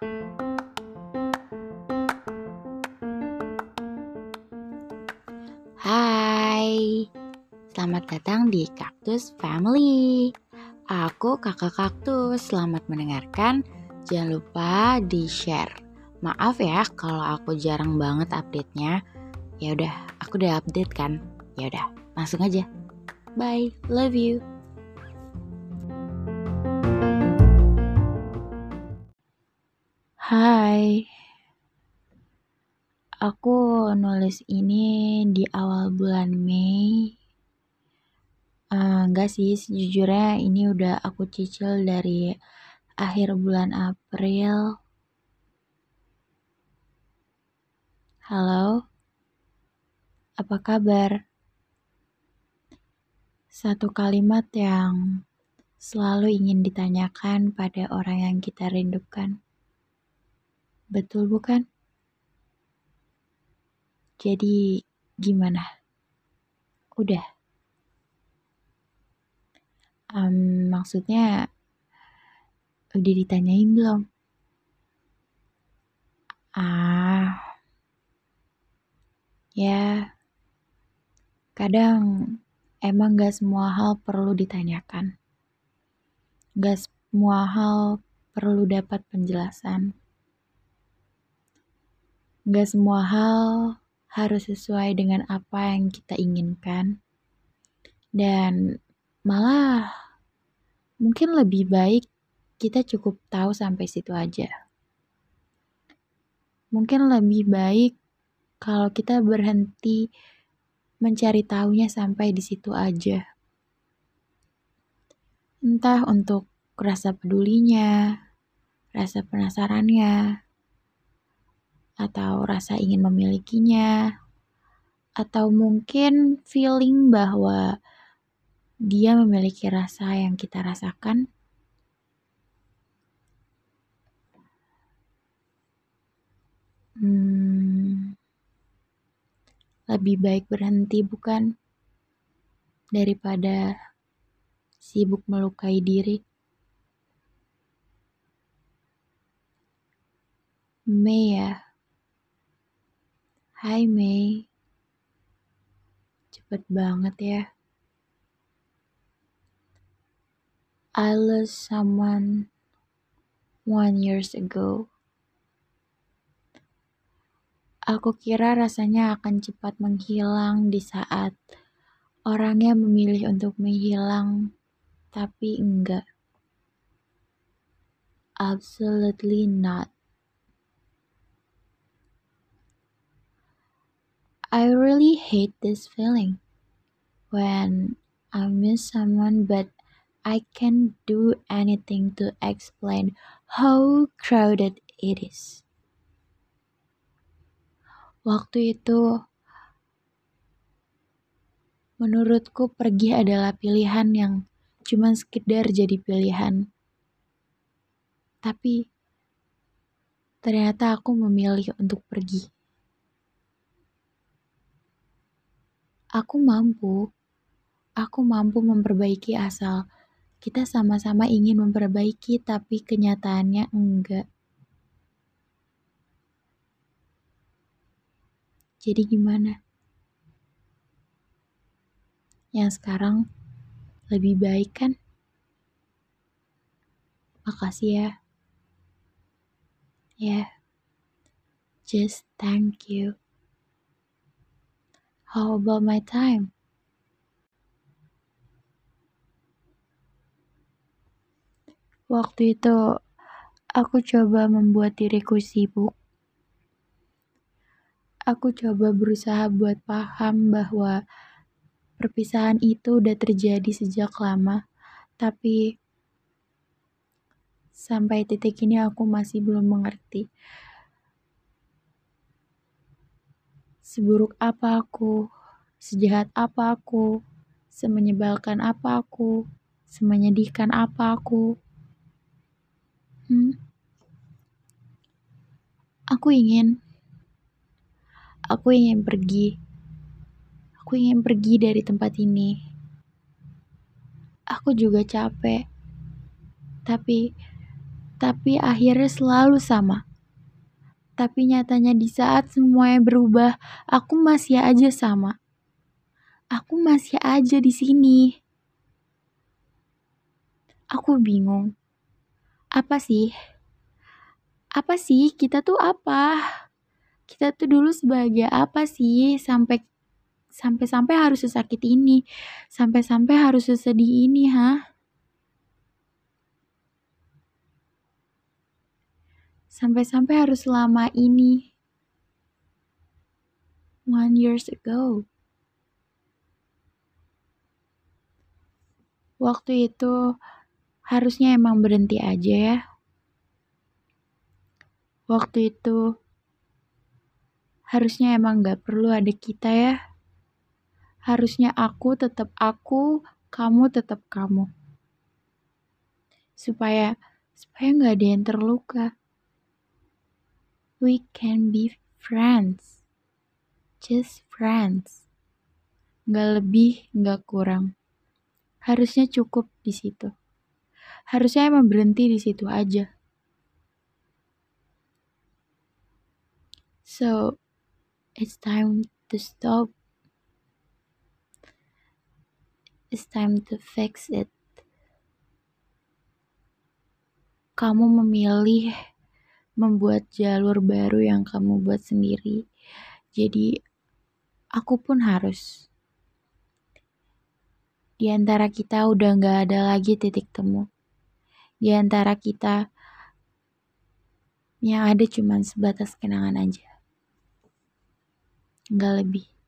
Hai, selamat datang di Kaktus Family. Aku kakak kaktus, selamat mendengarkan. Jangan lupa di share. Maaf ya kalau aku jarang banget update-nya. Ya udah, aku udah update kan. Ya udah, langsung aja. Bye, love you. Hai, aku nulis ini di awal bulan Mei. Uh, enggak sih, sejujurnya ini udah aku cicil dari akhir bulan April. Halo, apa kabar? Satu kalimat yang selalu ingin ditanyakan pada orang yang kita rindukan. Betul bukan? Jadi gimana? Udah? Um, maksudnya udah ditanyain belum? Ah, ya, kadang emang gak semua hal perlu ditanyakan. Gak semua hal perlu dapat penjelasan. Gak semua hal harus sesuai dengan apa yang kita inginkan. Dan malah mungkin lebih baik kita cukup tahu sampai situ aja. Mungkin lebih baik kalau kita berhenti mencari tahunya sampai di situ aja. Entah untuk rasa pedulinya, rasa penasarannya, atau rasa ingin memilikinya, atau mungkin feeling bahwa dia memiliki rasa yang kita rasakan. Hmm, lebih baik berhenti, bukan? Daripada sibuk melukai diri. Mei. Hai Mei. Cepet banget ya. I lost someone one years ago. Aku kira rasanya akan cepat menghilang di saat orangnya memilih untuk menghilang, tapi enggak. Absolutely not. I really hate this feeling when I miss someone, but I can't do anything to explain how crowded it is. Waktu itu, menurutku pergi adalah pilihan yang cuma sekedar jadi pilihan. Tapi, ternyata aku memilih untuk pergi. Aku mampu, aku mampu memperbaiki asal kita sama-sama ingin memperbaiki, tapi kenyataannya enggak. Jadi gimana? Yang sekarang lebih baik kan? Makasih ya. Ya. Yeah. Just thank you. How about my time? Waktu itu aku coba membuat diriku sibuk aku coba berusaha buat paham bahwa perpisahan itu udah terjadi sejak lama, tapi sampai titik ini aku masih belum mengerti. Seburuk apa aku, sejahat apa aku, semenyebalkan apa aku, semenyedihkan apa aku. Hmm? Aku ingin Aku ingin pergi. Aku ingin pergi dari tempat ini. Aku juga capek. Tapi tapi akhirnya selalu sama. Tapi nyatanya di saat semuanya berubah, aku masih aja sama. Aku masih aja di sini. Aku bingung. Apa sih? Apa sih kita tuh apa? Kita tuh dulu sebagai apa sih sampai sampai-sampai harus sesakit ini, sampai-sampai harus sesedih ini, ha? Sampai-sampai harus lama ini. One years ago. Waktu itu harusnya emang berhenti aja ya. Waktu itu harusnya emang gak perlu ada kita ya. Harusnya aku tetap aku, kamu tetap kamu. Supaya supaya nggak ada yang terluka. We can be friends. Just friends. Nggak lebih, nggak kurang. Harusnya cukup di situ. Harusnya emang berhenti di situ aja. So, it's time to stop. It's time to fix it. Kamu memilih membuat jalur baru yang kamu buat sendiri. Jadi, aku pun harus. Di antara kita udah nggak ada lagi titik temu. Di antara kita yang ada cuma sebatas kenangan aja. Nggak lebih.